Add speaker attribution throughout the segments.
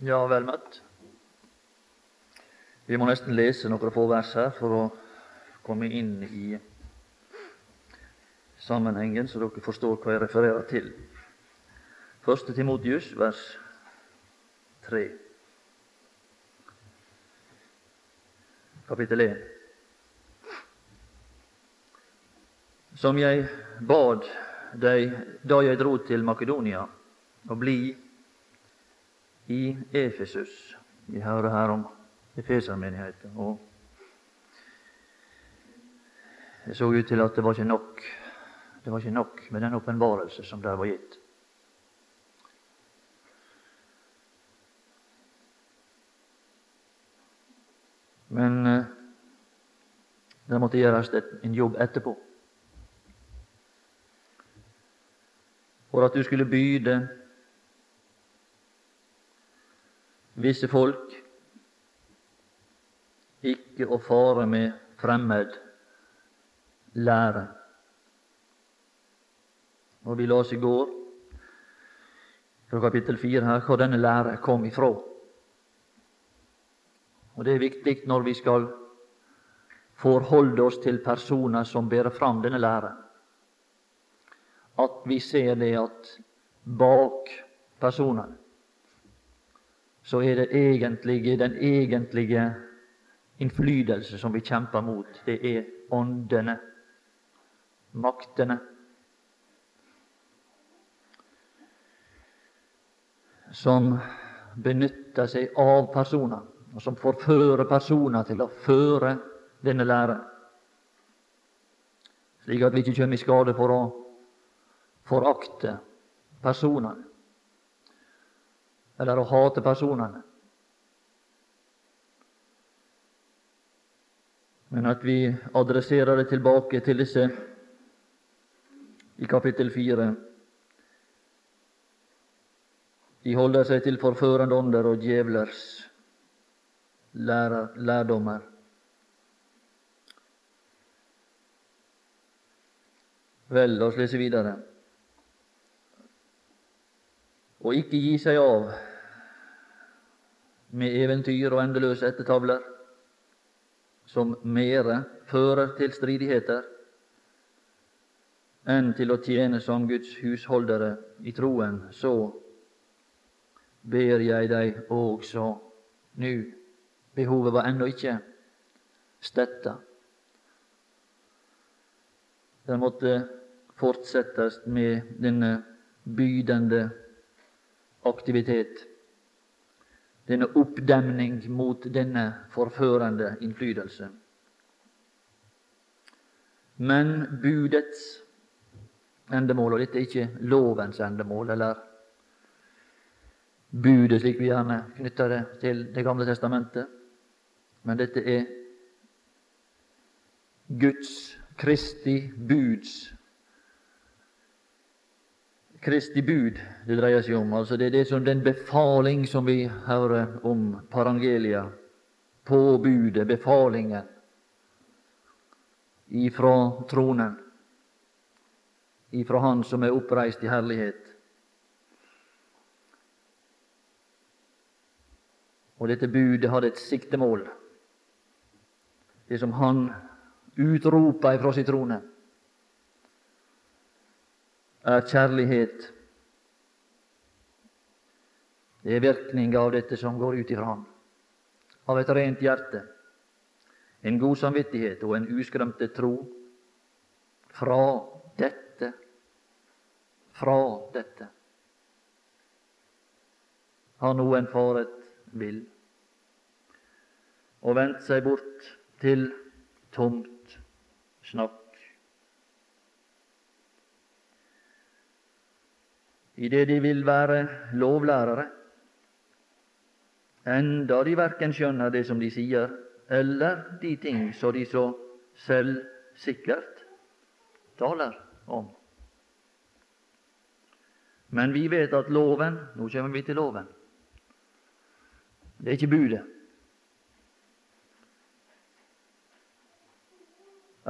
Speaker 1: Ja, vel møtt. Vi må nesten lese noen få vers her for å komme inn i sammenhengen, så dere forstår hva jeg refererer til. Første Timotius, vers 3. Kapittel 1. Som jeg bad deg da jeg dro til Makedonia, å bli i Efesus. Vi hører her om Efesermenigheten. Og det så ut til at det var ikke nok det var ikke nok med den åpenbarelse som der var gitt. Men eh, det måtte gjøres en jobb etterpå. For at du skulle byde visse folk ikke å fare med fremmed lære. Og Vi las i går fra kapittel 4 her hvor denne lære kom ifra. Og Det er viktig når vi skal forholde oss til personer som bærer fram denne lære, at vi ser det at bak personene så er det egentlige, den egentlige innflytelse som vi kjemper mot, det er åndene, maktene. Som benytter seg av personer, og som forfører personer til å føre denne lære, slik at vi ikke kommer i skade for å forakte personene eller å hate personene. Men at vi adresserer det tilbake til disse i kapittel fire. De holder seg til forførende ånder og djevlers lærer, lærdommer. Vel, la oss lese videre. Og ikke gi seg av med eventyr og endeløse ettertavler som mere fører til stridigheter enn til å tjene som Guds husholdere i troen, så ber jeg deg også nu. Behovet var ennå ikke stetta. Det måtte fortsettes med denne bydende aktivitet denne oppdemning mot denne forførende innflytelse. Men budets endemål, og dette er ikke lovens endemål, eller budet, slik vi gjerne knytter det til Det gamle testamentet, men dette er Guds, Kristi buds Kristi bud det dreier seg om. Altså det er det som den befaling som vi hører om parangelia. Påbudet, befalingen ifra tronen, ifra Han som er oppreist i herlighet. Og dette budet hadde et siktemål, det som Han utropa ifra sin trone er kjærlighet. Det er virkning av dette som går ut ifra ham. Av et rent hjerte, en god samvittighet og en uskremte tro. Fra dette, fra dette har noen faret vill og vendt seg bort til tomt snakk. I det de vil være lovlærere, enda de verken skjønner det som de sier, eller de ting som de så selvsikkert taler om. Men vi vet at loven Nå kommer vi til loven. Det er ikke budet.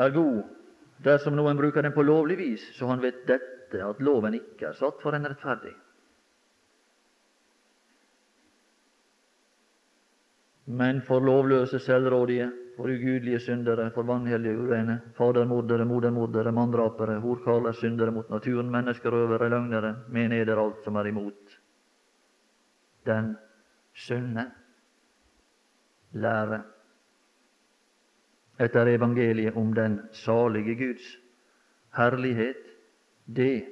Speaker 1: er god dersom noen bruker den på lovlig vis, så han vet dette at loven ikke er satt for en rettferdig. Men for lovløse, selvrådige, for ugudelige syndere, for vanhellige urene, fadermordere, modermordere, manndrapere, horkaler, syndere mot naturen, menneskerøvere, løgnere, meneder alt som er imot den sunne lære etter evangeliet om den salige Guds herlighet, det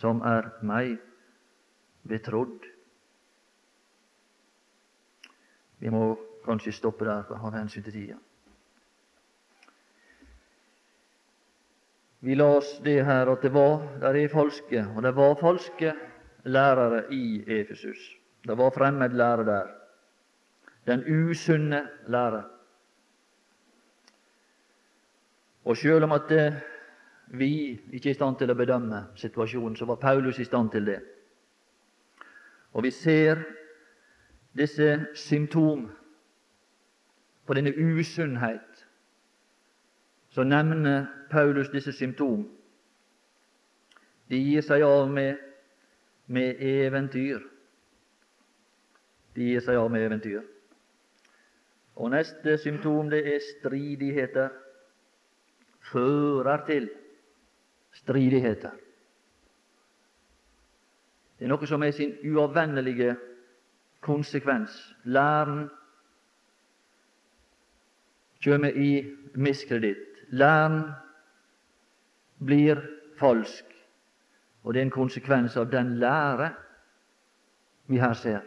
Speaker 1: som er meg betrodd. Vi må kanskje stoppe der av hensyn til tida. Vi las det her at det var der er falske, og det var falske lærere i Efesus. Det var fremmed lære der. Den usunne lære. Og sjøl om at eh, vi ikke er i stand til å bedømme situasjonen, så var Paulus i stand til det. Og vi ser disse symptom på denne usunnhet. Så nevner Paulus disse symptom. De gir seg av med, med eventyr. De gir seg av med eventyr. Og neste symptom det er stridigheter. Fører til stridigheter. Det er noe som er sin uavvendelige konsekvens. Læren kommer i miskreditt. Læren blir falsk, og det er en konsekvens av den lære vi her ser.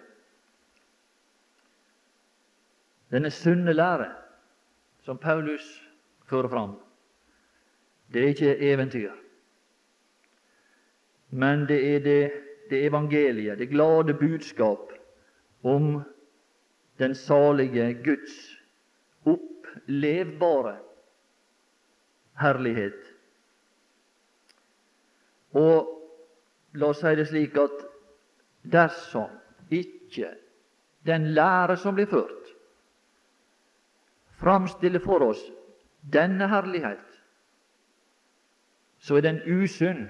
Speaker 1: Denne sunne lære som Paulus fører fram, det er ikke eventyr, men det er det, det evangeliet, det glade budskap om den salige Guds opplevbare herlighet. Og la oss si det slik at dersom ikke den lære som blir ført, framstiller for oss denne herlighet, så er den usunn,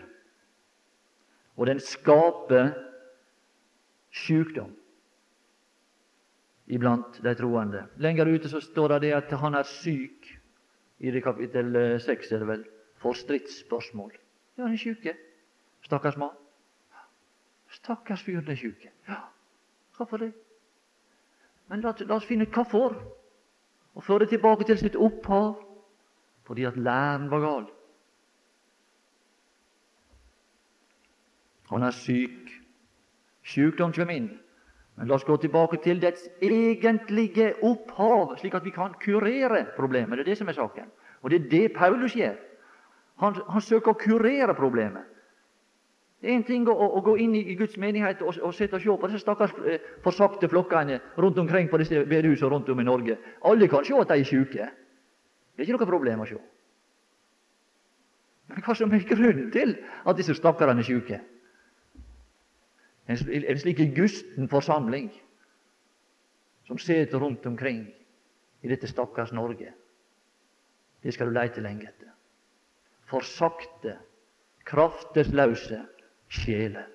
Speaker 1: og den skaper sykdom iblant de troende. Lenger ute så står det at han er syk, i det kapittel 6 er det vel, for stridsspørsmål. Ja, han er sjuk. Stakkars mann. Stakkars fyr, den er sjuk. Ja, hvorfor det? Men la, la oss finne ut hvorfor og føre tilbake til sitt opphav, fordi at læren var gal. Han er syk. Sykdom kommer inn. Men la oss gå tilbake til dets egentlige opphav, slik at vi kan kurere problemet. Det er det som er saken. Og det er det Paulus gjør. Han, han søker å kurere problemet. Det er en ting å, å, gå inn i, Guds menighet og, og sitte og se på disse stakkars eh, forsagte flokkene rundt omkring på disse bedehusene rundt om i Norge. Alle kan se at de er syke. Det er ikke noe problem å se. Men hva som er grunnen til at disse stakkarene er syke? En, slik gusten forsamling som sitter rundt omkring i dette stakkars Norge. Det skal du leite lenge etter. Forsakte, kraftesløse sjeler.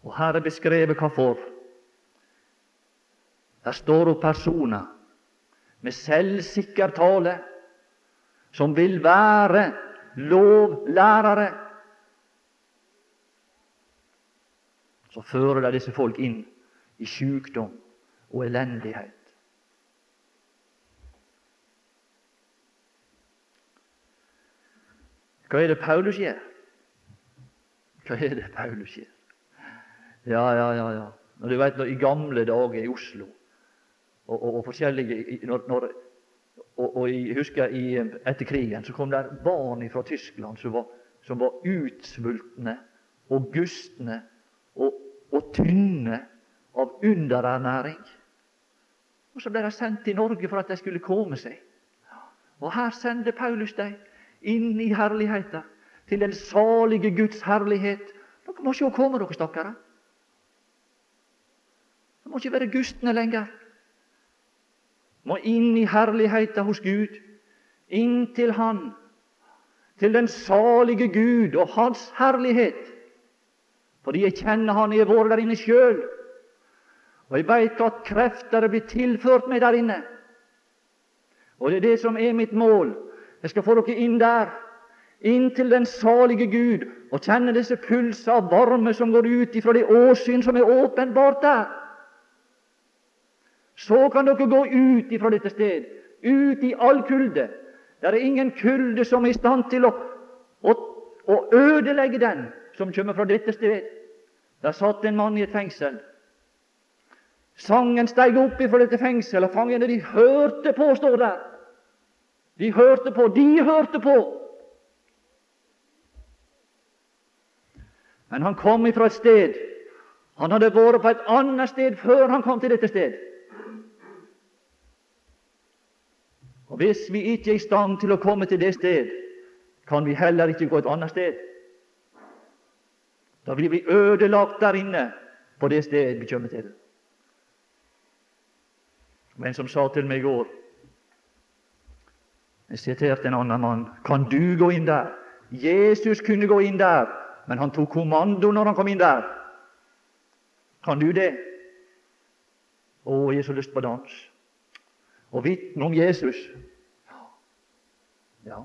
Speaker 1: Og her er beskrevet hvorfor. Der står opp personer med selvsikker tale som vil være lovlærere. Så fører det disse folk inn i sykdom og elendighet. Hva er det Paulus gjør? Hva er det Paulus gjør? Ja, ja, ja. ja. Når du vet, når, I gamle dager i Oslo og, og, og forskjellige når, når, og, og, jeg husker i, etter krigen så kom det barn fra Tyskland som var, som var utsvultne og gustne og, og tynne av underernæring. Og Så ble de sendt til Norge for at de skulle komme seg. Og her sender Paulus dem inn i herligheten, til den salige Guds herlighet. Dere må sjå komme, dere stakkarer. Dere må ikke være gustne lenger. Må inn i herligheten hos Gud, inn til Han, til den salige Gud og Hans herlighet. Fordi jeg kjenner Han, jeg har vært der inne sjøl. Og jeg veit at krefter er blitt tilført meg der inne. Og det er det som er mitt mål. Jeg skal få dere inn der, inn til den salige Gud, og kjenne disse pulser av varme som går ut ifra det åsyn som er åpenbart der. Så kan dere gå ut ifra dette sted, ut i all kulde. Det er ingen kulde som er i stand til å, å, å ødelegge den som kommer fra dette sted. Der satt en mann i et fengsel. Sangen steg opp ifra dette fengselet, og fangene de hørte på, står der. De hørte på, de hørte på. Men han kom ifra et sted. Han hadde vært på et annet sted før han kom til dette sted. Og Hvis vi ikke er i stand til å komme til det sted, kan vi heller ikke gå et annet sted. Da blir bli ødelagt der inne på det sted vi kommer til. Men som sa til meg i går Jeg siterte en annen mann. Kan du gå inn der? Jesus kunne gå inn der, men han tok kommando når han kom inn der. Kan du det? Å, jeg har så lyst på dans. Og vitne om Jesus. Ja.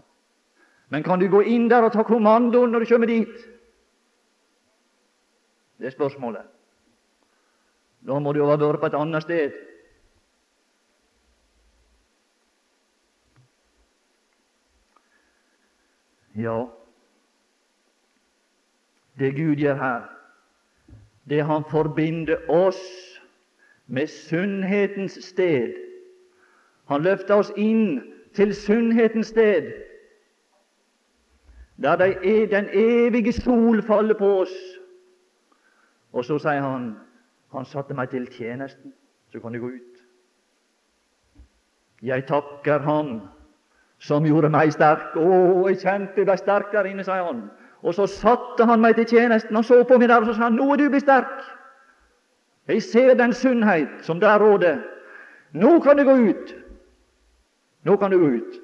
Speaker 1: Men kan du gå inn der og ta kommandoen når du kommer dit? Det spørsmålet. Da må du ha vært på et annet sted. Ja, det Gud gjør her, det Han forbinder oss med sunnhetens sted. Han løfter oss inn til sunnhetens sted, der er den evige sol faller på oss. Og så sier han han satte meg til tjenesten, så kan du gå ut. Jeg takker Han som gjorde meg sterk. Å, jeg kjente jeg ble sterk der inne, sier han. Og så satte han meg til tjenesten. Han så på meg der og så sa han, nå er du blitt sterk. Jeg ser den sunnhet som der råder. Nå kan du gå ut. Nå kan du gå ut.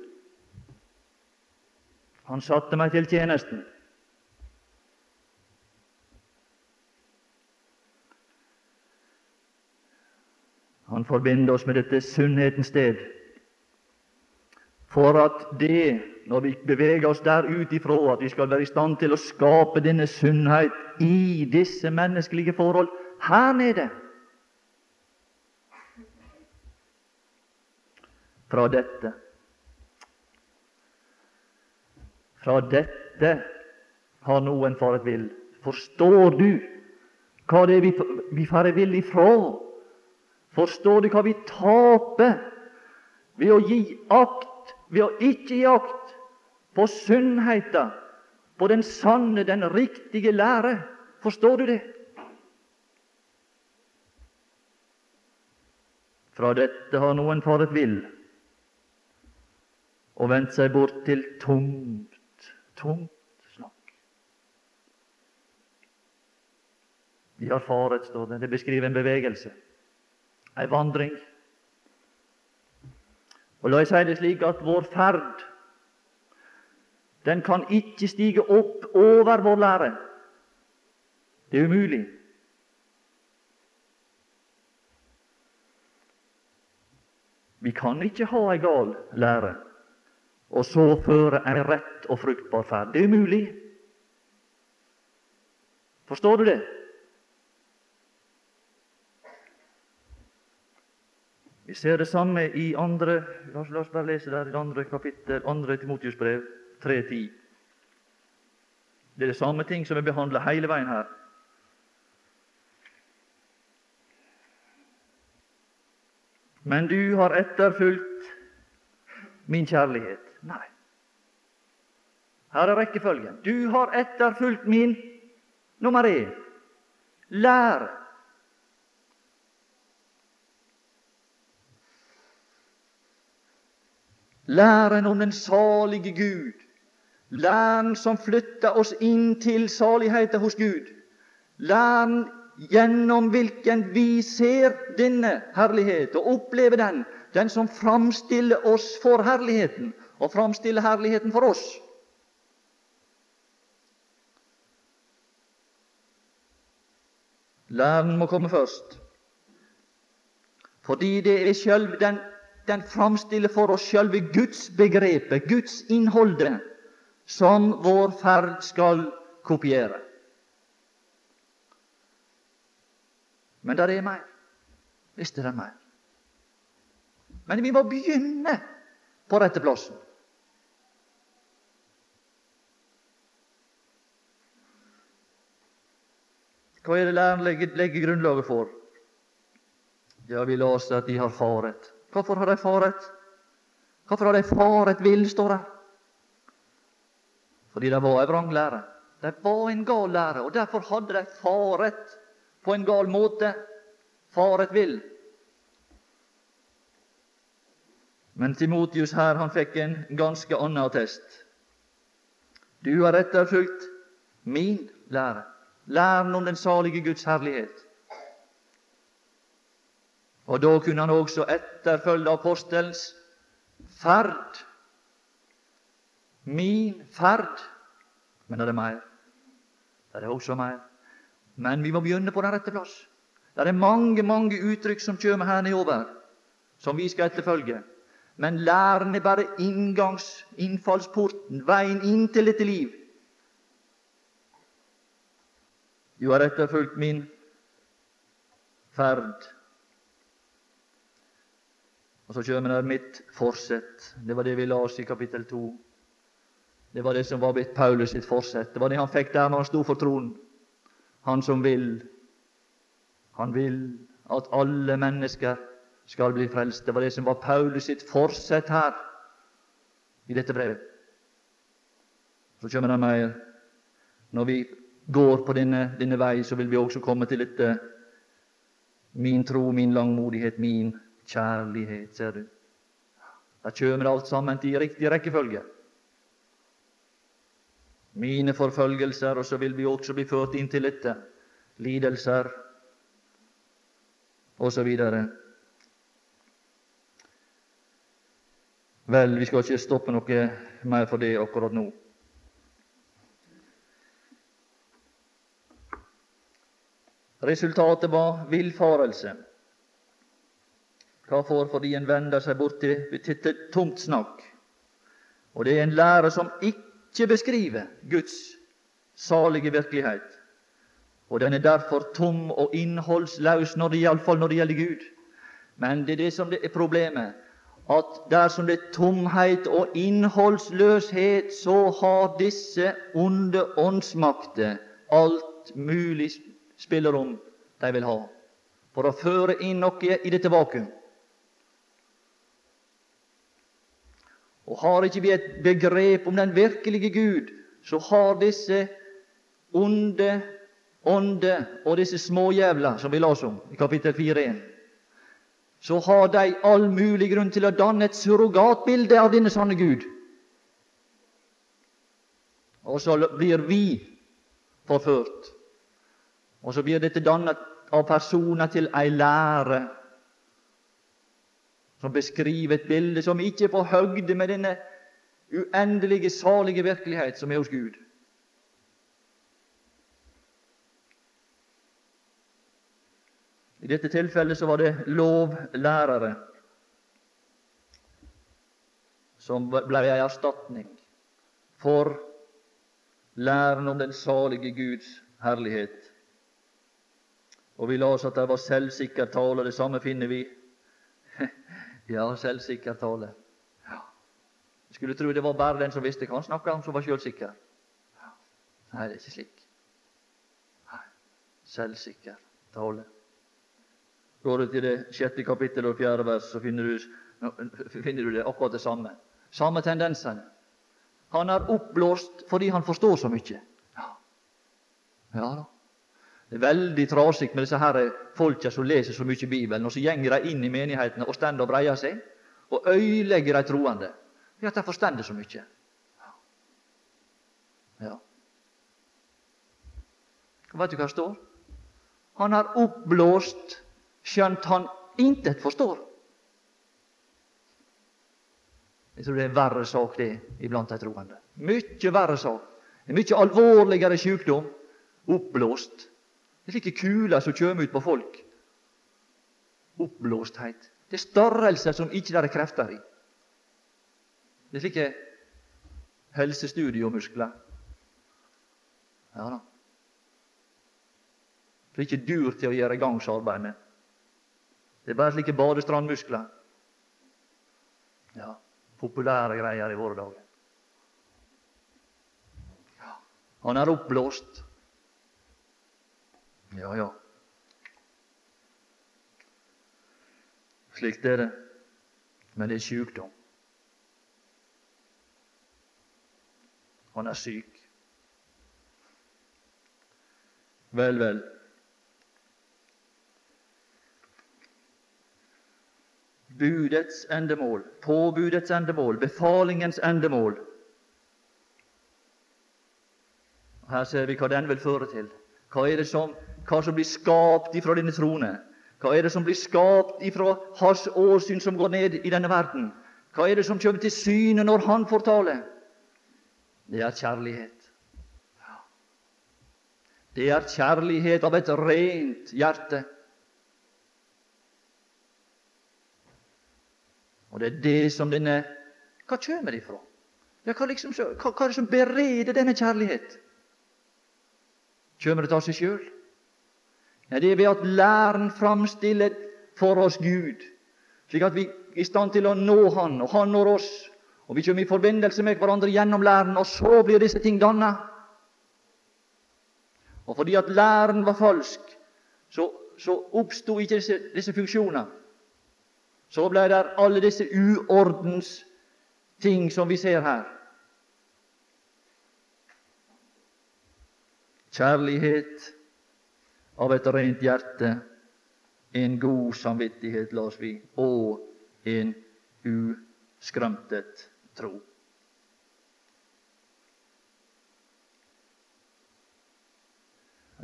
Speaker 1: Han satte meg til tjenesten. Han forbinder oss med dette sunnhetens sted for at det, når vi beveger oss der ut ifra, at vi skal være i stand til å skape denne sunnhet i disse menneskelige forhold her nede. Fra dette Fra dette har noen faret vill. Forstår du hva det er vi, vi farer vill ifra? Forstår du hva vi taper ved å gi akt ved å ikke gi akt på sunnheten, på den sanne, den riktige lære. Forstår du det? Fra dette har noen faret vill og vendt seg bort til tungt, tungt snakk. De har faret, står det. Det beskriver en bevegelse, ei vandring. Og la meg si det slik at vår ferd den kan ikke stige opp over vår lære. Det er umulig. Vi kan ikke ha ei gal lære og så føre ei rett og fruktbar ferd. Det er umulig. Forstår du det? Vi ser det samme i andre La oss, bare lese der i andre kapittel, andre Timotius brev, 3.10. Det er det samme ting som er behandla hele veien her. Men du har etterfulgt min kjærlighet. Nei. Her er rekkefølgen. Du har etterfulgt min nummer én. Lær Læren om den salige Gud, læren som flytter oss inn til saligheten hos Gud, læren gjennom hvilken vi ser denne herlighet og opplever den, den som framstiller oss for herligheten og framstiller herligheten for oss. Læren må komme først. Fordi det er selv, den, den framstiller for oss sjølve gudsbegrepet, Guds innholdet, som vår ferd skal kopiere. Men det er mer. Visst er det mer. Men vi må begynne på rette plassen. Hva er det læreren legger, legger grunnlaget for? Ja, vi leser at de har faret. Hvorfor har de faret? Hvorfor har de faret vill, står det. Fordi det var ei vranglære. Det var en gal lære, og derfor hadde de faret på en gal måte. Faret vill. Men Timotius her, han fikk en ganske annen attest. Du har etterfulgt min lære læren om den salige Guds herlighet. Og da kunne han også etterfølge apostelens ferd. Min ferd. Men det er mer. Det er også mer. Men vi må begynne på den rette plass. Det er mange mange uttrykk som kommer her nedover, som vi skal etterfølge. Men læren er bare inngangs, innfallsporten, veien inn til dette liv. Du har etterfulgt min ferd. Og så kjem det mitt forsett. Det var det vi las i kapittel 2. Det var det som var blitt Paulus sitt forsett. Det var det han fikk der når han sto for tronen. Han som vil. Han vil at alle mennesker skal bli frelst. Det var det som var Paulus sitt forsett her i dette brevet. Så kommer det mer. Når vi går på denne, denne vei, så vil vi også komme til dette min tro, min langmodighet, min kjærlighet, ser du. Da kommer alt sammen til riktig rekkefølge. Mine forfølgelser, og så vil vi også bli ført inn til dette. Lidelser osv. Vel, vi skal ikke stoppe noe mer for det akkurat nå. Resultatet var villfarelse. Hvorfor? Fordi en vender seg bort til, til tomt snakk. Og det er en lære som ikke beskriver Guds salige virkelighet. Og den er derfor tom og innholdsløs, iallfall når det gjelder Gud. Men det er det som er problemet, at dersom det er tomhet og innholdsløshet, så har disse onde åndsmakter alt mulig spillerom de vil ha for å føre inn noe i dette vakuum. Og har ikke vi et begrep om den virkelige Gud, så har disse onde ånde og disse småjævler som vi las om i kapittel 4.1, så har de all mulig grunn til å danne et surrogatbilde av denne sanne Gud. Og så blir vi forført og så blir dette dannet av personer til ei lære som beskriver et bilde som ikke er på høgde med denne uendelige, salige virkelighet som er hos Gud. I dette tilfellet så var det lovlærere som ble ei erstatning for læren om den salige Guds herlighet. Og vi las at det var selvsikker tale. Det samme finner vi. Ja, selvsikker tale. Ja. Jeg skulle tro det var bare den som visste hva han snakka om, som var sjølsikker. Ja. Nei, det er ikke slik. Nei. Selvsikker tale. Går du til det sjette kapittelet og fjerde vers, så finner du, finner du det akkurat det samme. Samme tendensene. Han er oppblåst fordi han forstår så mye. Ja, ja da. Det er veldig trasig med disse her folka som leser så mye Bibelen, og så gjenger de inn i menighetene og stender og breier seg, og øyelegger de troende. Er at de forstår så mye. Ja. Vet du hva det står? Han har oppblåst, skjønt han intet forstår. Jeg tror det er en verre sak, det, iblant de troende. Mykje verre sak. En mykje alvorligere sjukdom. Oppblåst. Det er slike kuler som kjem ut på folk. oppblåsthet. Det er størrelser som ikke der er krefter i. Det er slike helsestudiomuskler. Ja da. Det er ikke dur til å gjøre gangsarbeid med. Det er bare slike badestrandmuskler. Ja, populære greier i våre dager. Ja, han er oppblåst. Ja, ja. Slikt er det. Men det er sykdom. Han er syk. Vel, vel. budets endemål, påbudets endemål, befalingens endemål. Her ser vi hva den vil føre til. Hva er det som, hva som blir skapt ifra denne trone? Hva er det som blir skapt ifra hans åsyn som går ned i denne verden? Hva er det som kommer til syne når han får tale? Det er kjærlighet. Det er kjærlighet av et rent hjerte. Og det er det som denne Hva kommer det ifra? Ja, hva, liksom, hva, hva, er det som bereder denne kjærlighet? Kommer det av seg sjøl? Ja, det er ved at læren framstiller for oss Gud, slik at vi er i stand til å nå Han, og Han når oss. Og vi kommer i forbindelse med hverandre gjennom læren, og så blir disse ting danna. Og fordi at læren var falsk, så, så oppsto ikke disse, disse funksjoner. Så ble det alle disse uordens ting som vi ser her. Kjærlighet av et rent hjerte, en god samvittighet, las vi, og en uskrømtet tro.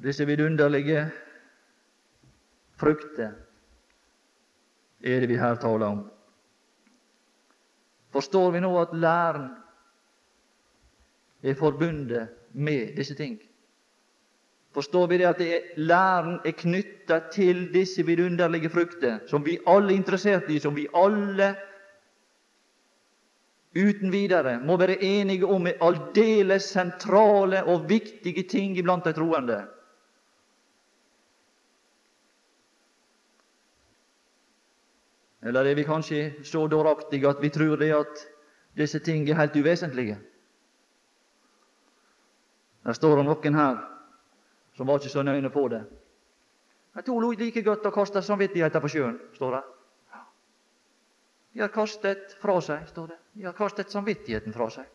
Speaker 1: Disse vidunderlige frukter er det vi her taler om. Forstår vi nå at læren er forbundet med disse ting? Forstår vi det at det er, læren er knytta til disse vidunderlige frukter, som vi alle er interessert i, som vi alle uten videre må være enige om er aldeles sentrale og viktige ting iblant de troende? Eller er vi kanskje så dåraktige at vi tror det at disse ting er helt uvesentlige? Der står det noen her som var ikke så nøye på det. Jeg tror like godt å kaste samvittigheten på sjøen, står det. De har kastet fra seg, står det. De har kastet samvittigheten fra seg.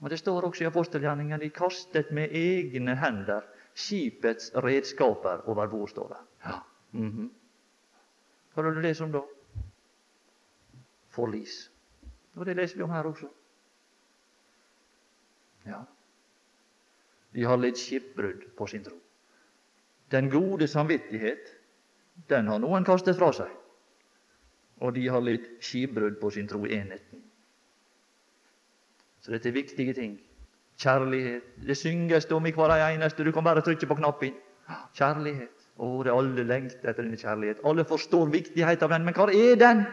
Speaker 1: Og Det står også i apostelgjerningen de kastet med egne hender skipets redskaper over bord, står det. Ja. Mm -hmm. Hva det du lest om da? Forlis. Og det leser vi om her også. Ja. De har litt skipbrudd på sin tro. Den gode samvittighet, den har noen kastet fra seg. Og de har litt skipbrudd på sin tro i enheten. Så dette er viktige ting. Kjærlighet. Det synges om i hver eneste. Du kan bare trykke på knappen. Kjærlighet. Å, det alle lengter etter denne kjærlighet. Alle forstår viktigheten av den. Men hva er den?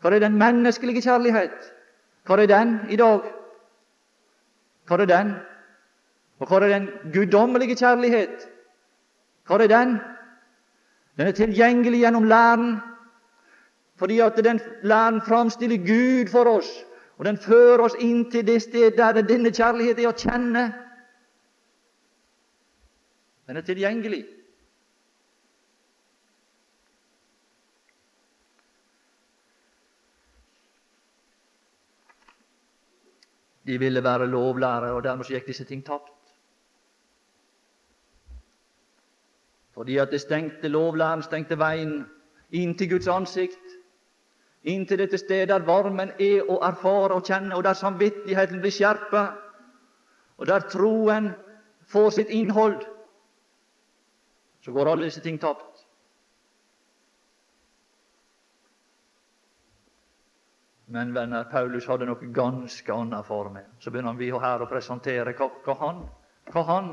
Speaker 1: Hva er den menneskelige kjærlighet? Hva er den i dag? Hva er den? Og hva er den guddommelige kjærlighet? Hva er den? Den er tilgjengelig gjennom læren, fordi at den læren framstiller Gud for oss, og den fører oss inn til det sted der denne kjærlighet er å kjenne. Den er tilgjengelig. De ville være lovlærere, og dermed gikk disse ting tapt. Fordi at det stengte lovlæren stengte veien inn til Guds ansikt, inn til dette stedet der varmen er å erfare og kjenne, og der samvittigheten blir skjerpa, og der troen får sitt innhold så går alle disse ting tapt. Men venner, Paulus hadde noe ganske annet for meg. Så begynner vi her å presentere hva, hva, han, hva han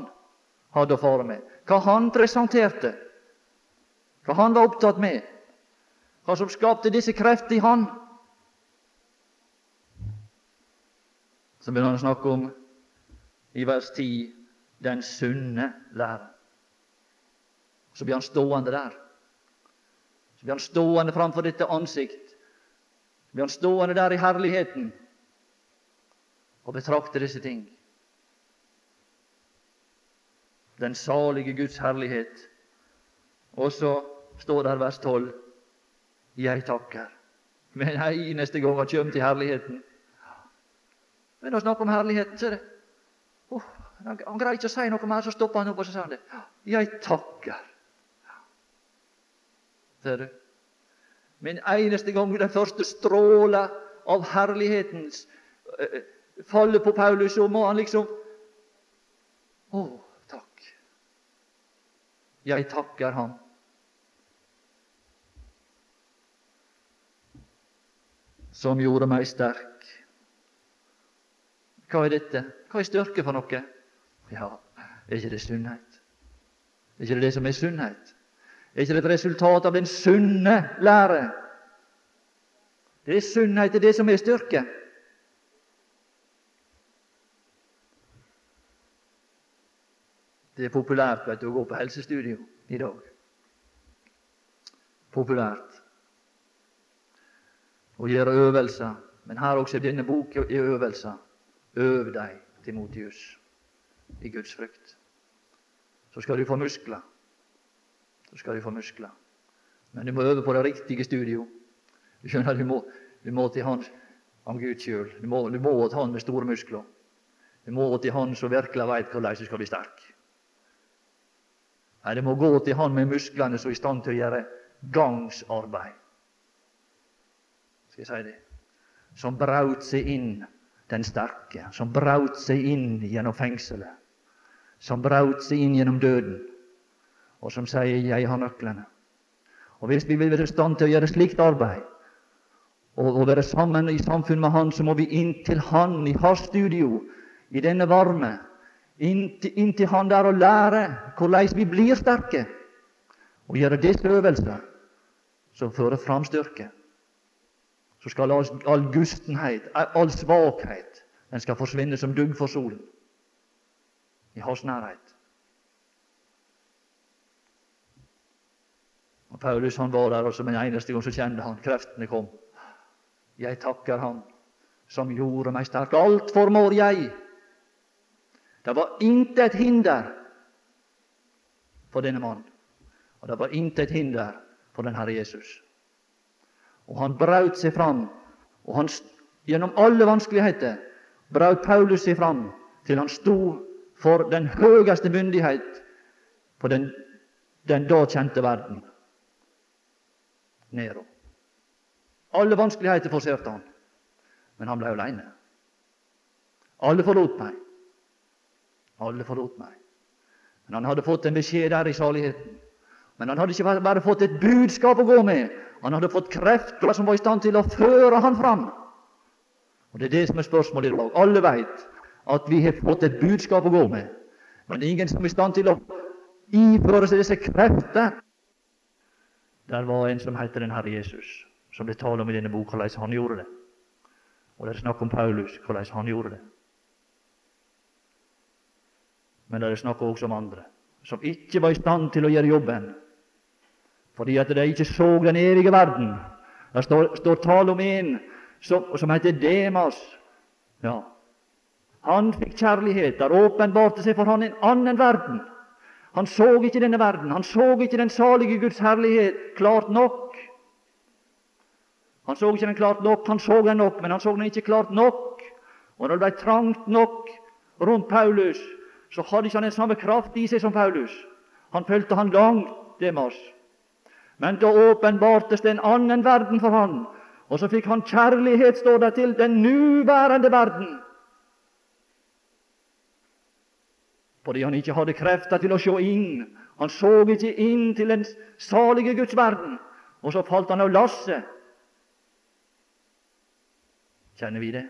Speaker 1: hadde for meg. Hva han presenterte. hva han var opptatt med, hva som skapte disse krefter i han. Så begynner han å snakke om i vers 10 den sunne læren. Så blir han stående der. Så blir han stående framfor dette ansikt. Blir han stående der i herligheten og betrakte disse ting. Den salige Guds herlighet. Og så står der vers 12 Jeg takker. Men ei neste gang han kjem til herligheten. Men å snakke om herligheten, så er det oh, han, han greier ikke å si noe mer, så stopper han opp og så sier han det. Jeg takker. Ser du? Med en eneste gang den første stråla av herlighetens uh, faller på Paulus, så må han liksom Å, takk. Jeg takker ham. Som gjorde meg sterk. Hva er dette? Hva er styrke for noe? Ja, er ikke det sunnhet? Er ikke det det som er sunnhet? Er ikke det et resultat av den sunne lære? Det er sunnhet, det det som er styrke. Det er populært vet du, å gå på helsestudio i dag. Populært å gjøre øvelser. Men her også i denne boka er øvelser. Øv deg, Timotius, i Guds frykt. Så skal du få muskler. Så skal du få muskler. Men du må øve på det riktige studio. Du skjønner, du må, du må til Han om Gud sjøl. Du, du, må til Han med store muskler. Du må til Han som virkelig veit hvordan du skal bli sterk. Nei, Det må gå til han med musklene som er i stand til å gjøre gangsarbeid. Skal jeg si det? Som braut seg inn, den sterke. Som braut seg inn gjennom fengselet. Som braut seg inn gjennom døden. Og som sier 'Jeg har nøklene'. Og Hvis vi vil være i stand til å gjøre slikt arbeid, og, og være sammen i samfunn med Han, så må vi inn til Han, i hans studio, i denne varme, inn til han der og lære hvordan vi blir sterke, og gjøre disse øvelser som fører fram styrke. Så skal all, all gustenhet, all svakhet, den skal forsvinne som dugg for solen i hans nærhet. Og Paulus han var der, og som en eneste gang så kjente han kreftene kom. Jeg takker Han som gjorde meg sterk. Alt formår jeg det var intet hinder for denne mannen. Og det var intet hinder for den Herre Jesus. Og han braut seg fram, og han, gjennom alle vanskeligheter braut Paulus seg fram til han sto for den høyeste myndighet på den, den da kjente verden. Nero. Alle vanskeligheter forserte han, men han ble aleine. Alle forlot meg. Alle forlot meg. Men han hadde fått en beskjed der i saligheten. Men han hadde ikke bare fått et budskap å gå med, han hadde fått krefter som var i stand til å føre han fram. Og Det er det som er spørsmålet i dag. Alle veit at vi har fått et budskap å gå med, men det er ingen som er i stand til å iføre seg disse krefter. Der var en som heter den Herre Jesus, som det taler om i denne bok, hvordan han gjorde det. Og det er snakk om Paulus, hvordan han gjorde det. Men det er snakk også om andre som ikke var i stand til å gjøre jobben fordi at de ikke så den evige verden. Det står, står tale om en som, som heter Demas. Ja. Han fikk kjærlighet. Der åpenbarte seg for han en annen verden. Han så ikke denne verden. Han så ikke den salige Guds herlighet klart nok. Han så ikke den klart nok, han så den nok, men han så den ikke klart nok. Og når det ble trangt nok rundt Paulus, så hadde ikke han den samme kraft i seg som Paulus. Han følte han langt, Demas. Men da åpenbartes det en annen verden for han, og så fikk han kjærlighet, står det, til den nuværende verden. Fordi han ikke hadde krefter til å se inn. Han så ikke inn til den salige Guds verden. Og så falt han av lasset. Kjenner vi det?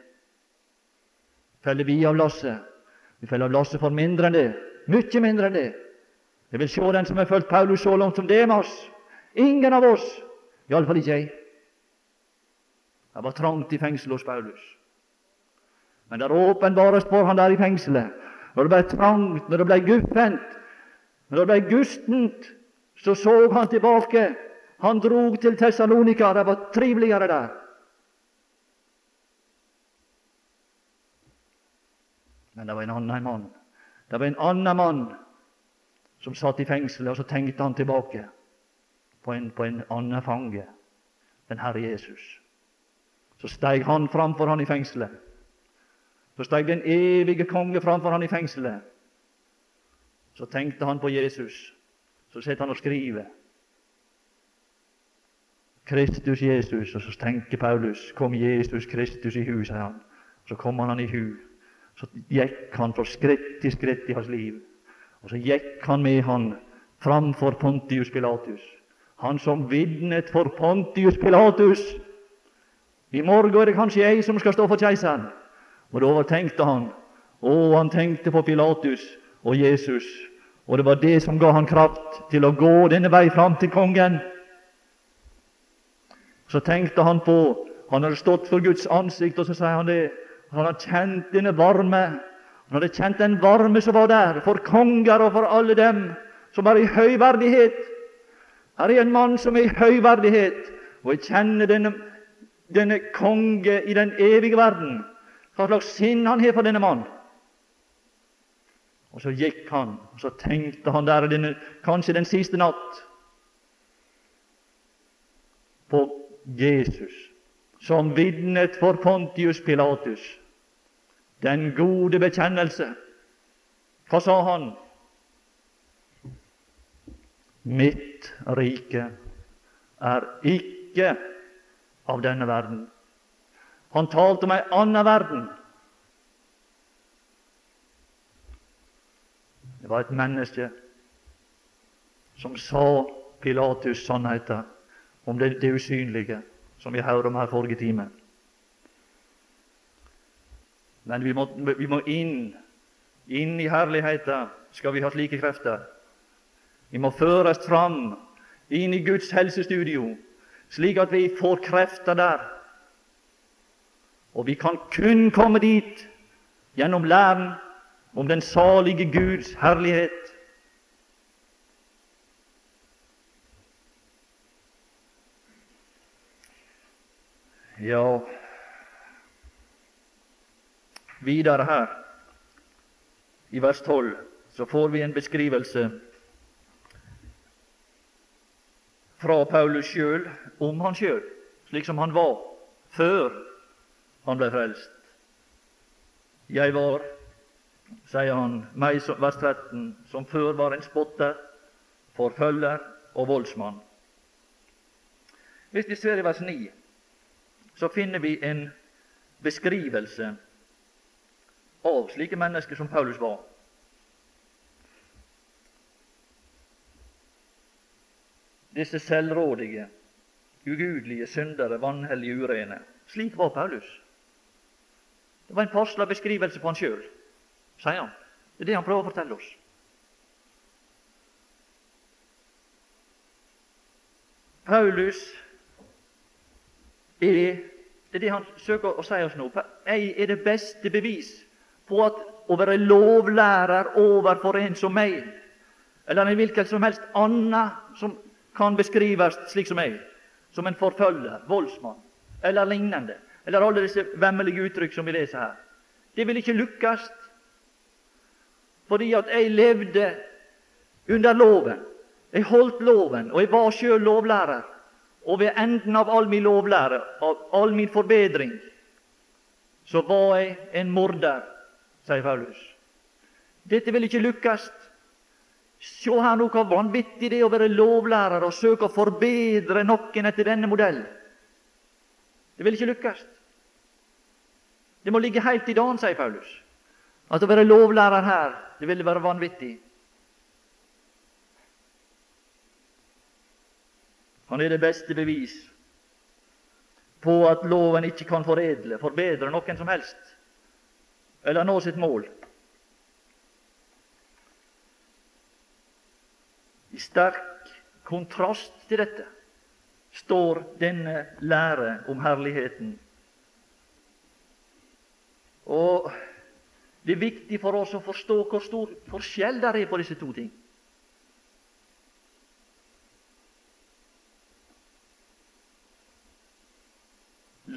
Speaker 1: Feller vi av lasset? Vi feller av lasset for mindre enn det, mye mindre enn det. Jeg vil se den som har fulgt Paulus så langt som Demas.
Speaker 2: Ingen av oss. Iallfall ikke jeg. Det var trangt i fengselet hos Paulus. Men det åpenbares for han der i fengselet. Når det ble trangt, når det ble guffent, når det ble gustent, så så han tilbake. Han drog til Tessalonika. Det var triveligere der. Men det var en annen mann. Det var en annen mann som satt i fengselet, og så tenkte han tilbake på en, på en annen fange, den Herre Jesus. Så steg han framfor han i fengselet. Så steg den evige konge framfor han i fengselet. Så tenkte han på Jesus. Så sitter han og skriver. Kristus Jesus. Og så tenker Paulus kom Jesus Kristus i hu, sier han. Så kom han i hu. Så gikk han fra skritt til skritt i hans liv. Og så gikk han med han framfor Pontius Pilatus. Han som vitnet for Pontius Pilatus. I morgen er det kanskje jeg som skal stå for keiseren. Og da tenkte han Å, han tenkte på Pilatus og Jesus. Og det var det som ga han kraft til å gå denne vei fram til kongen. Så tenkte han på Han hadde stått for Guds ansikt, og så sier han det. Han hadde kjent denne varme. Han hadde kjent den varme som var der, for konger og for alle dem som er i høyverdighet. Her er en mann som er i høyverdighet, og jeg kjenner denne, denne konge i den evige verden. Hva slags sinn han har for denne mann. Og så gikk han, og så tenkte han der denne, kanskje den siste natt på Jesus, som vitnet for Pontius Pilatus. Den gode bekjennelse. Hva sa han? Mitt rike er ikke av denne verden. Han talte om ei anna verden. Det var et menneske som sa Pilatus sannheten om det, det usynlige, som vi hørte om her forrige time. Men vi må, vi må inn, inn i herligheten skal vi ha slike krefter. Vi må føres fram inn i Guds helsestudio, slik at vi får krefter der. Og vi kan kun komme dit gjennom læren om den salige Guds herlighet. Ja, videre her, i vers 12, så får vi en beskrivelse fra Paulus sjøl om han sjøl, slik som han var før han ble frelst. Jeg var, sier han, meg, vers 13, som før var en spotter, forfølger og voldsmann. Hvis vi ser i vers 9, så finner vi en beskrivelse av slike mennesker som Paulus var. disse selvrådige, ugudelige syndere, vanhellige, urene. Slik var Paulus. Det var en passelig beskrivelse på han sjøl, sier han. Det er det han prøver å fortelle oss. Paulus er det er det han søker å si oss nå. Jeg er det beste bevis på at å være lovlærer overfor en som meg, eller en hvilken som helst annen som kan beskrives slik som meg, som en forfølger, voldsmann eller lignende, eller alle disse vemmelige uttrykk som vi leser her. Det vil ikke lykkes, fordi at jeg levde under loven. Jeg holdt loven, og jeg var sjøl lovlærer. Og ved enden av all min lovlære, av all min forbedring, så var jeg en morder, sier Paulus. Dette vil ikke lykkes. Se her nå hvor vanvittig det er å være lovlærer og søke å forbedre noen etter denne modell. Det vil ikke lykkes. Det må ligge helt i dagen, sier Paulus. At å være lovlærer her, det ville være vanvittig. Han er det beste bevis på at loven ikke kan foredle, forbedre noen som helst, eller nå sitt mål. I sterk kontrast til dette står denne lære om herligheten. Og Det er viktig for oss å forstå hvor stor forskjell det er på disse to ting.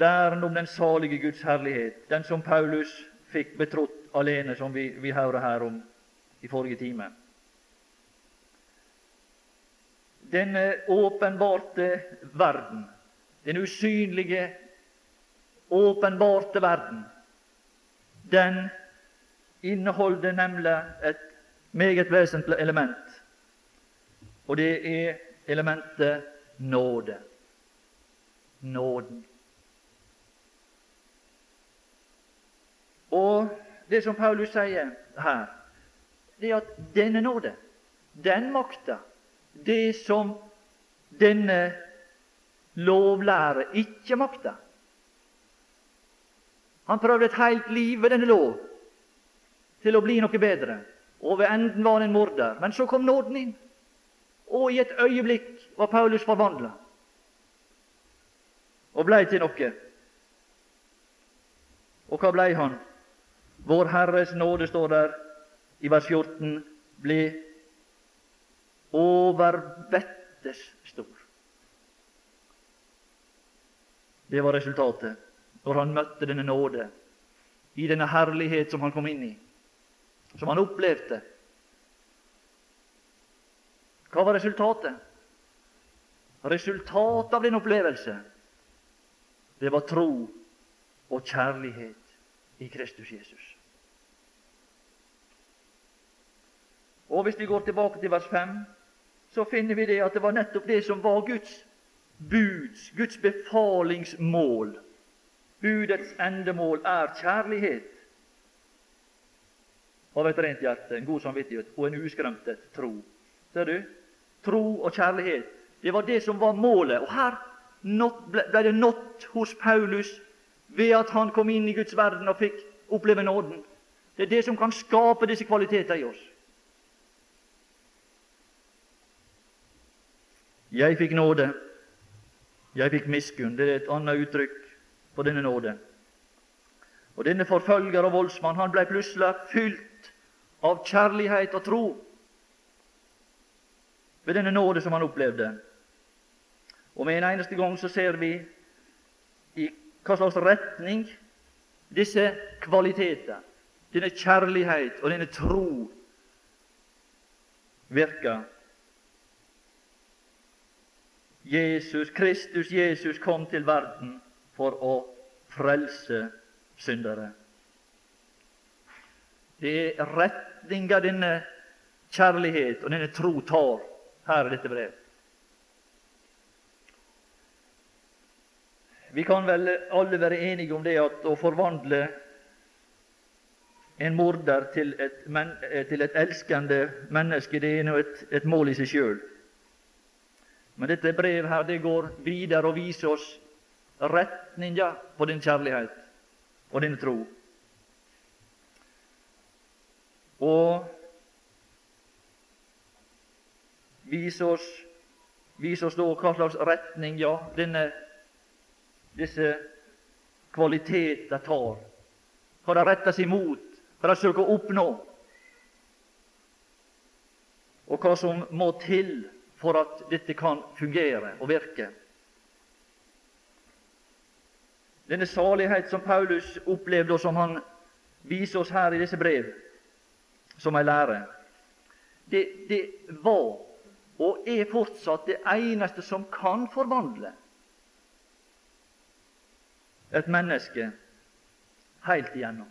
Speaker 2: Læren om den salige Guds herlighet, den som Paulus fikk betrodd alene, som vi, vi hørte her om i forrige time. Denne åpenbarte verden, den usynlige, åpenbarte verden, den inneholder nemlig et meget vesentlig element, og det er elementet nåde. Nåden. Og det som Paulus sier her, det er at denne nåde, den makta, det som denne lovlære ikke makta. Han prøvde et helt liv ved denne lov til å bli noe bedre, og ved enden var han en morder. Men så kom nåden inn, og i et øyeblikk var Paulus forvandla og blei til noe. Og hva blei han? Vår Herres nåde, står der i vers 14, ble overvettes stor. Det var resultatet når han møtte denne nåde, i denne herlighet som han kom inn i, som han opplevde. Hva var resultatet? Resultatet av den opplevelse, det var tro og kjærlighet i Kristus Jesus. Og Hvis vi går tilbake til vers 5, så finner vi det at det var nettopp det som var Guds buds, Guds befalingsmål. Budets endemål er kjærlighet av et rent hjerte, en god samvittighet og en uskremtet tro. Ser du? Tro og kjærlighet. Det var det som var målet. Og her ble det nådd hos Paulus ved at han kom inn i Guds verden og fikk oppleve nåden. Det er det som kan skape disse kvaliteter i oss. Jeg fikk nåde. Jeg fikk miskunn. Det er et annet uttrykk for denne nåde. Og Denne forfølger og voldsmann han ble plutselig fylt av kjærlighet og tro ved denne nåde som han opplevde. Og med en eneste gang så ser vi i hva slags retning disse kvaliteter, denne kjærlighet og denne tro virker Jesus, Kristus Jesus kom til verden for å frelse syndere. Det er retninga denne kjærlighet og denne tro tar her i dette brevet. Vi kan vel alle være enige om det at å forvandle en morder til et, men, til et elskende menneske, det er et, et mål i seg sjøl. Men dette brevet her, det går videre og viser oss retninga på din kjærlighet og din tro. Og viser oss, viser oss da hva slags retning ja, denne, disse kvaliteter tar. Hva de retter seg mot, hva de søker å oppnå, og hva som må til for at dette kan fungere og virke. Denne salighet som Paulus opplevde, og som han viser oss her i disse brev, som ei lære, det, det var og er fortsatt det eneste som kan forvandle et menneske helt igjennom.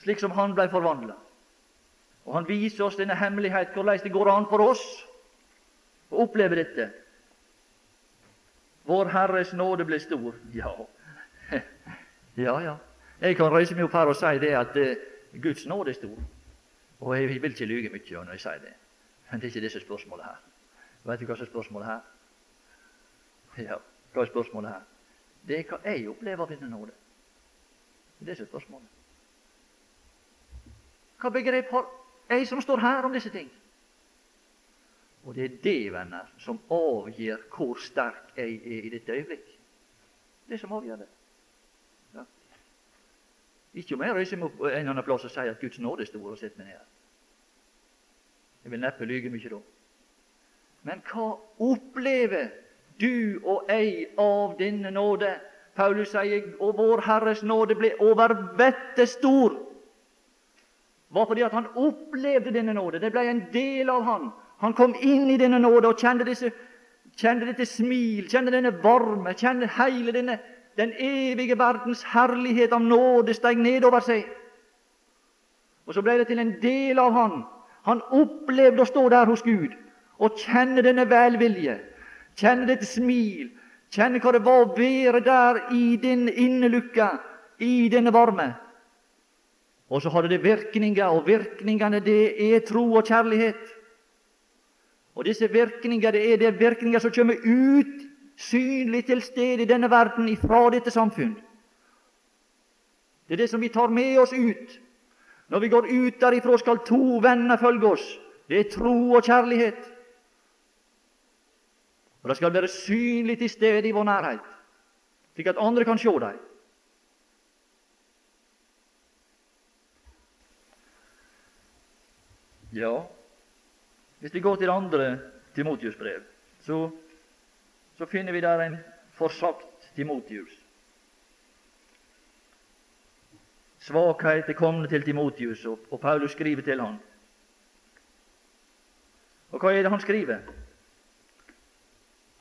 Speaker 2: Slik som han blei forvandla. Og Han viser oss denne hemmelighet, hvordan det går an for oss å oppleve dette. Vår Herres nåde ble stor. Ja, ja. ja. Jeg kan reise meg opp her og si det at uh, Guds nåde er stor. Og jeg vil ikke lyge mye når jeg sier det. Men det er ikke disse spørsmålene her. Vet du hva som er spørsmålet her? Ja, hva er spørsmålet her? Det er hva jeg opplever av denne nåde. Det er det som er spørsmålet. Hva begrep har jeg som står her om disse ting. Og det er det, venner, som avgjør hvor sterk jeg er i dette øyeblikk. Det som avgjør det. Ja. Ikke om jeg reiser meg en eller annen plass og sier at Guds nåde er stor, og setter meg ned. Jeg vil neppe lyge mye da. Men hva opplever du og jeg av denne nåde? Paulus sier og vår Herres nåde ble over vettet stor. Var fordi at han opplevde denne nåde. Det ble en del av han. Han kom inn i denne nåde og kjente, disse, kjente dette smil, kjente denne varme, kjente hele denne, den evige verdens herlighet av nåde steg nedover seg. Og så ble det til en del av han. Han opplevde å stå der hos Gud og kjenne denne velvilje, kjenne dette smil, kjenne hva det var å være der i den innelukka, i denne varme. Og så hadde det virkninger, og virkningene det er tro og kjærlighet. Og disse virkninger det er det virkninger som kommer ut synlig til stede i denne verden ifra dette samfunn. Det er det som vi tar med oss ut. Når vi går ut derifra, skal to venner følge oss. Det er tro og kjærlighet. Og Det skal være synlig til stede i vår nærhet, slik at andre kan se dem. Ja, hvis vi går til andre Timotius brev, så, så finner vi der en forsagt Timotius. Svakhet er kommet til Timotius, og, og Paulus skriver til ham. Og hva er det han skriver?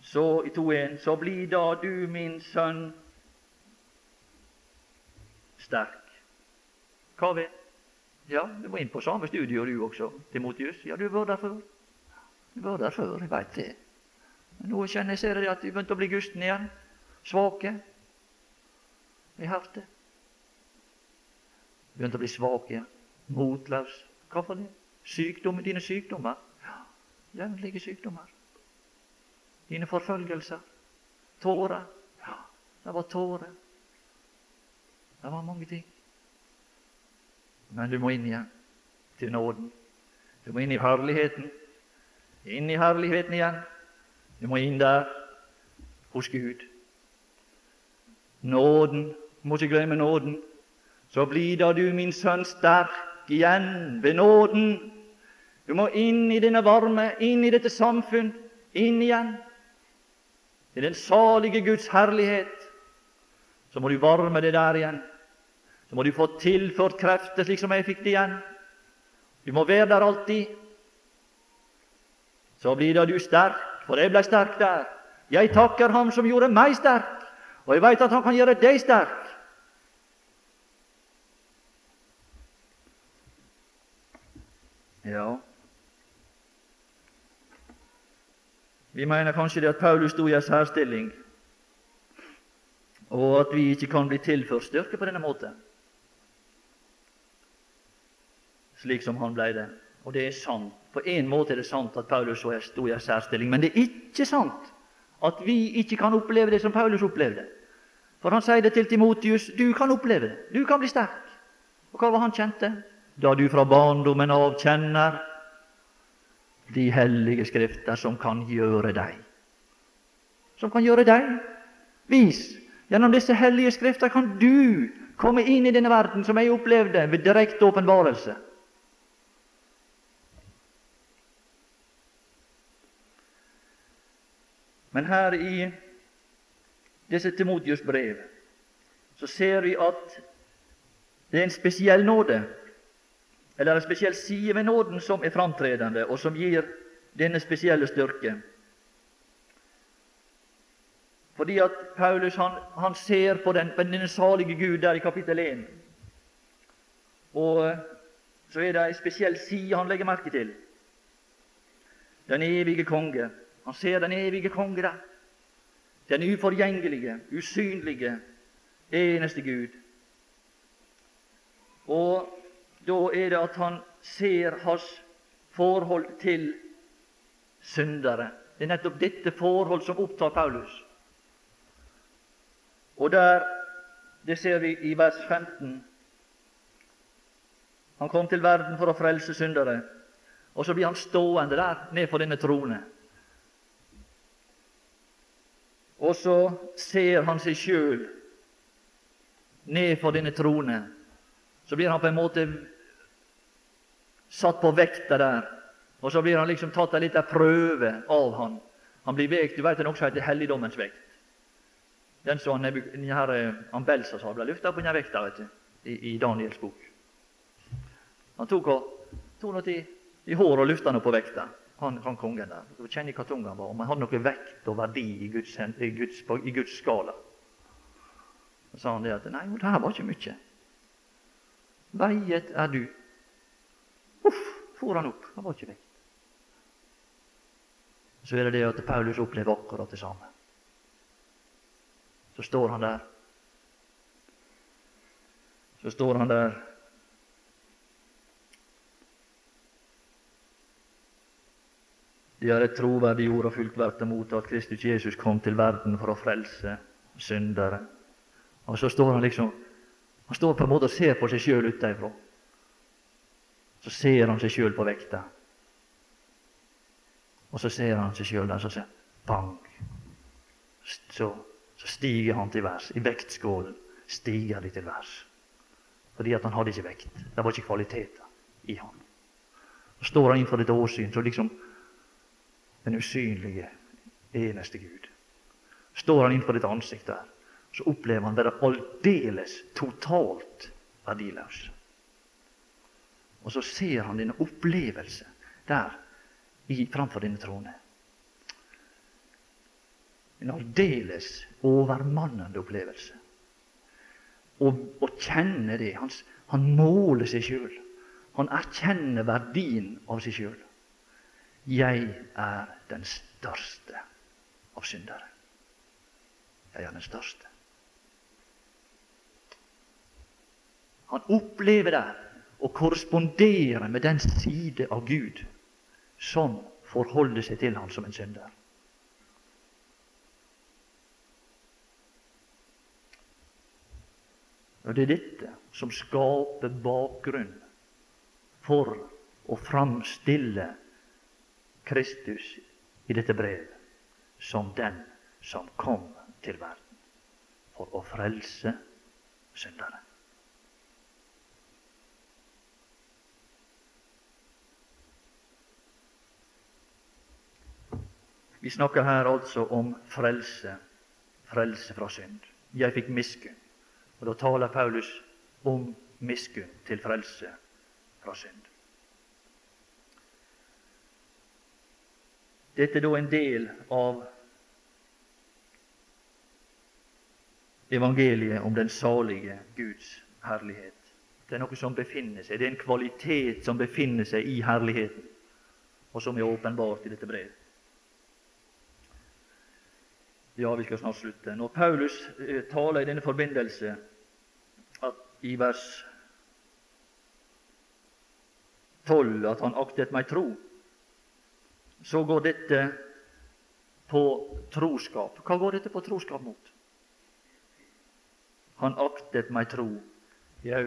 Speaker 2: Så i 2.1.: Så bli da du, min sønn, sterk. Hva ved? Ja, du må inn på samme studio du også, Timotius. Ja, du har vært der før. Du har vært der før, jeg veit det. Men nå kjenner jeg ser det at vi begynte å bli gusten igjen. Svake i hjertet. Begynte å bli svake. Motløs. Hvorfor det? Sykdommer, dine sykdommer. Jevnlige sykdommer. Dine forfølgelser. Tårer. Ja, det var tårer. Det var mange ting. Men du må inn igjen til nåden. Du må inn i herligheten. Inn i herligheten igjen. Du må inn der hos Gud. Nåden. Du må ikke glemme nåden. Så blir da du, min sønn, sterk igjen ved nåden. Du må inn i denne varme, inn i dette samfunn, inn igjen. I den salige Guds herlighet. Så må du varme det der igjen. Så må du få tilført krefter slik som jeg fikk det igjen. Du må være der alltid. Så blir da du sterk, for jeg ble sterk der. Jeg takker Ham som gjorde meg sterk, og jeg veit at Han kan gjøre deg sterk. Ja Vi mener kanskje det at Paulus sto i en særstilling, og at vi ikke kan bli tilført styrke på denne måten slik som han blei det. Og det er sant. På en måte er det sant at Paulus sto i en særstilling, men det er ikke sant at vi ikke kan oppleve det som Paulus opplevde. For han sier det til Timotius du kan oppleve det, du kan bli sterk. Og hva var han kjente? Da du fra barndommen av kjenner de hellige skrifter som kan gjøre deg. Som kan gjøre deg. Vis. Gjennom disse hellige skrifter kan du komme inn i denne verden som jeg opplevde ved direkte åpenbarelse. Men her i disse Timotius brev så ser vi at det er en spesiell nåde, eller en spesiell side ved nåden, som er framtredende, og som gir denne spesielle styrke. Fordi at Paulus han, han ser på den, på denne salige Gud der i kapittel 1. Og så er det en spesiell side han legger merke til. Den evige konge. Han ser den evige konge der. Den uforgjengelige, usynlige, eneste Gud. Og da er det at han ser hans forhold til syndere. Det er nettopp dette forhold som opptar Paulus. Og der, det ser vi i vers 15 Han kom til verden for å frelse syndere. Og så blir han stående der ned for denne trone. Og så ser han seg sjøl ned for denne trone. Så blir han på en måte satt på vekta der. Og så blir han liksom tatt en liten prøve av han. Han blir vekt, Du vet den også heter helligdommens vekt. Den som han, eh, Belsasar ble løfta på denne vekta vet du, i, i Daniels bok. Han tok, henne i, i håret og løfta henne på vekta, han, han kongen der. Du kjenner hva tung han var, om han hadde noe vekt og verdi i Guds, i Guds, i Guds skala. Så sa han det at nei, det her var ikke mye. Veiet er du. Uff, for han opp. Han var ikke vekt. Så er det det at Paulus opplever akkurat det samme. Så står han der. Så står han der De har et troverdig ord og fullt verdt mot at Kristus Jesus kom til verden for å frelse syndere. Og så står han liksom Han står på en måte og ser på seg sjøl utenfra. Så ser han seg sjøl på vekta. Og så ser han seg sjøl der, så sier bang. Så så stiger han til værs. I vektskålen stiger de til værs. Fordi at han hadde ikke vekt. Det var ikke kvaliteter i han. Så står han innenfor dette åsyn så liksom den usynlige, eneste Gud. Står han innenfor ditt ansikt der, så opplever han være aldeles totalt verdiløs. Og så ser han denne opplevelse der i, framfor denne trone. En aldeles overmannende opplevelse. Å kjenne det. Han, han måler seg sjøl. Han erkjenner verdien av seg sjøl. Jeg er den største av syndere. Jeg er den største. Han opplever det å korrespondere med den side av Gud som forholder seg til ham som en synder. Og Det er dette som skaper bakgrunn for å framstille Kristus i dette brevet som den som kom til verden for å frelse syndere. Vi snakker her altså om frelse, frelse fra synd. Jeg fikk miskunn. Og Da taler Paulus om miskunn til frelse fra synd. Dette er da en del av evangeliet om den salige Guds herlighet. Det er noe som befinner seg, det er en kvalitet som befinner seg i herligheten, og som er åpenbart i dette brevet. Ja, vi skal snart slutte. Når Paulus eh, taler i denne forbindelse at i vers 12 at han aktet meg tro, så går dette på troskap. Hva går dette på troskap mot? Han aktet meg tro. Jau,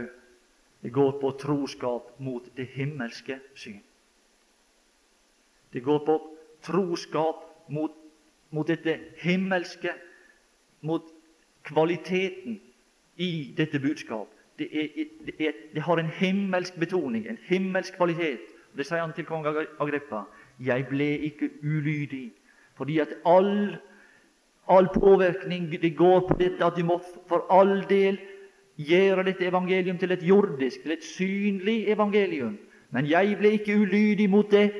Speaker 2: det går på troskap mot det himmelske syn. Det går på troskap mot mot dette himmelske, mot kvaliteten i dette budskap. Det, er, det, er, det, har en himmelsk betoning, en himmelsk kvalitet. Det sier han til kong Agrippa. Jeg ble ikke ulydig, fordi at all, all påvirkning det går på dette at du må for all del gjøre dette evangelium til et jordisk, til et synlig evangelium. Men jeg ble ikke ulydig mot det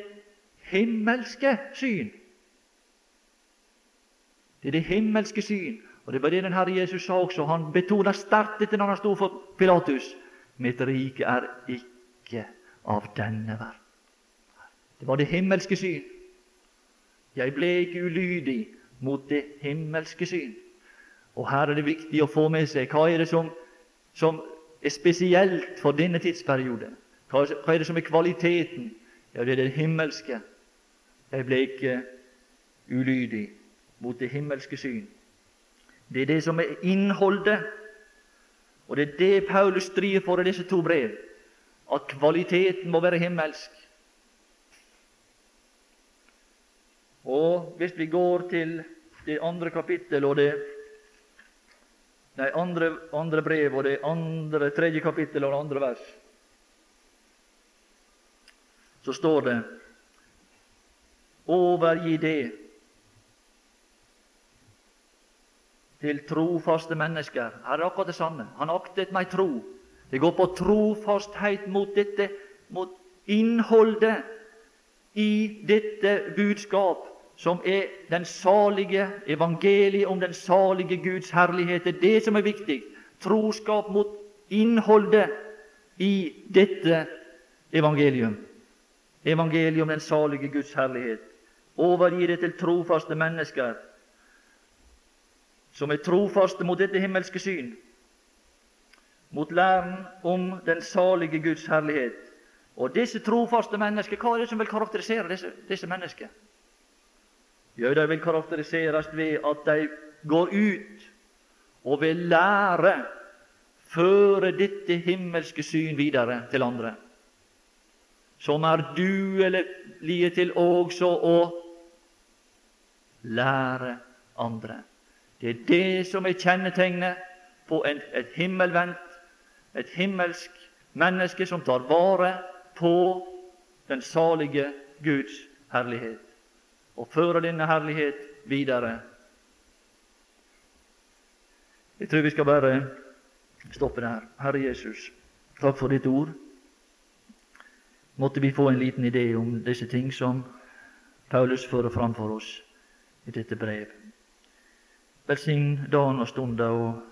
Speaker 2: himmelske syn. Det er det himmelske syn. Og Det var det den Herre Jesus sa også. Han betona sterkt dette når han sto for Pilatus. Mitt rike er ikke av denne verden. Det var det himmelske syn. Jeg ble ikke ulydig mot det himmelske syn. Og her er det viktig å få med seg hva er det som, som er spesielt for denne tidsperioden. Hva, er det som er kvaliteten? Ja, det er det himmelske. Jeg ble ikke ulydig mot det himmelske syn. Det er det som er innholdet, og det er det Paulus strir for i disse to brev, at kvaliteten må være himmelsk. Og hvis vi går til det andre kapittel og det Nei, andre, andre brev og det andre, tredje kapittel og det andre vers, så står det Overgi det til trofaste mennesker. Her er akkurat det samme. Han aktet meg tro. Det går på trofasthet mot dette, mot innholdet i dette budskap som er den salige evangeliet om den salige Guds herlighet. Det er det som er viktig. Troskap mot innholdet i dette evangelium. Evangeliet om den salige Guds herlighet. Overgi det til trofaste mennesker som er trofaste mot dette himmelske syn, mot læren om den salige Guds herlighet. Og disse trofaste mennesker, hva er det som vil karakterisere disse, disse mennesker? Jo, de vil karakteriseres ved at de går ut og vil lære, føre dette himmelske syn videre til andre, som er duelige til også å lære andre. Det er det som er kjennetegnet på en, et himmelvendt, et himmelsk menneske som tar vare på den salige Guds herlighet og føre denne herlighet videre. Jeg tror vi skal bare stoppe der. Herre Jesus, takk for ditt ord. Måtte vi få en liten idé om disse ting som Paulus fører fram for oss i dette brev. Velsign dagen og stunda og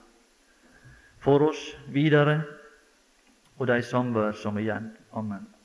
Speaker 2: for oss videre og de samvær som er igjen. Amen.